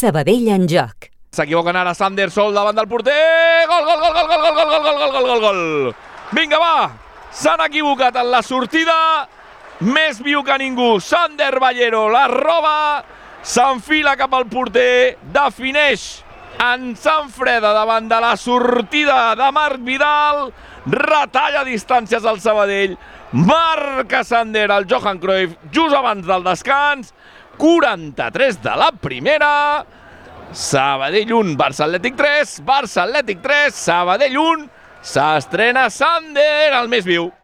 Sabadell en joc. S'equivoquen ara Sander sol davant del porter. Gol, gol, gol, gol, gol, gol, gol, gol, gol, gol, gol, gol. Vinga, va. S'han equivocat en la sortida. Més viu que ningú. Sander Ballero la roba. S'enfila cap al porter. Defineix en Sant Freda davant de la sortida de Marc Vidal. Retalla distàncies al Sabadell. Marca Sander al Johan Cruyff just abans del descans. 43 de la primera. Sabadell 1, Barça Atlètic 3, Barça Atlètic 3, Sabadell 1, s'estrena Sander, el més viu.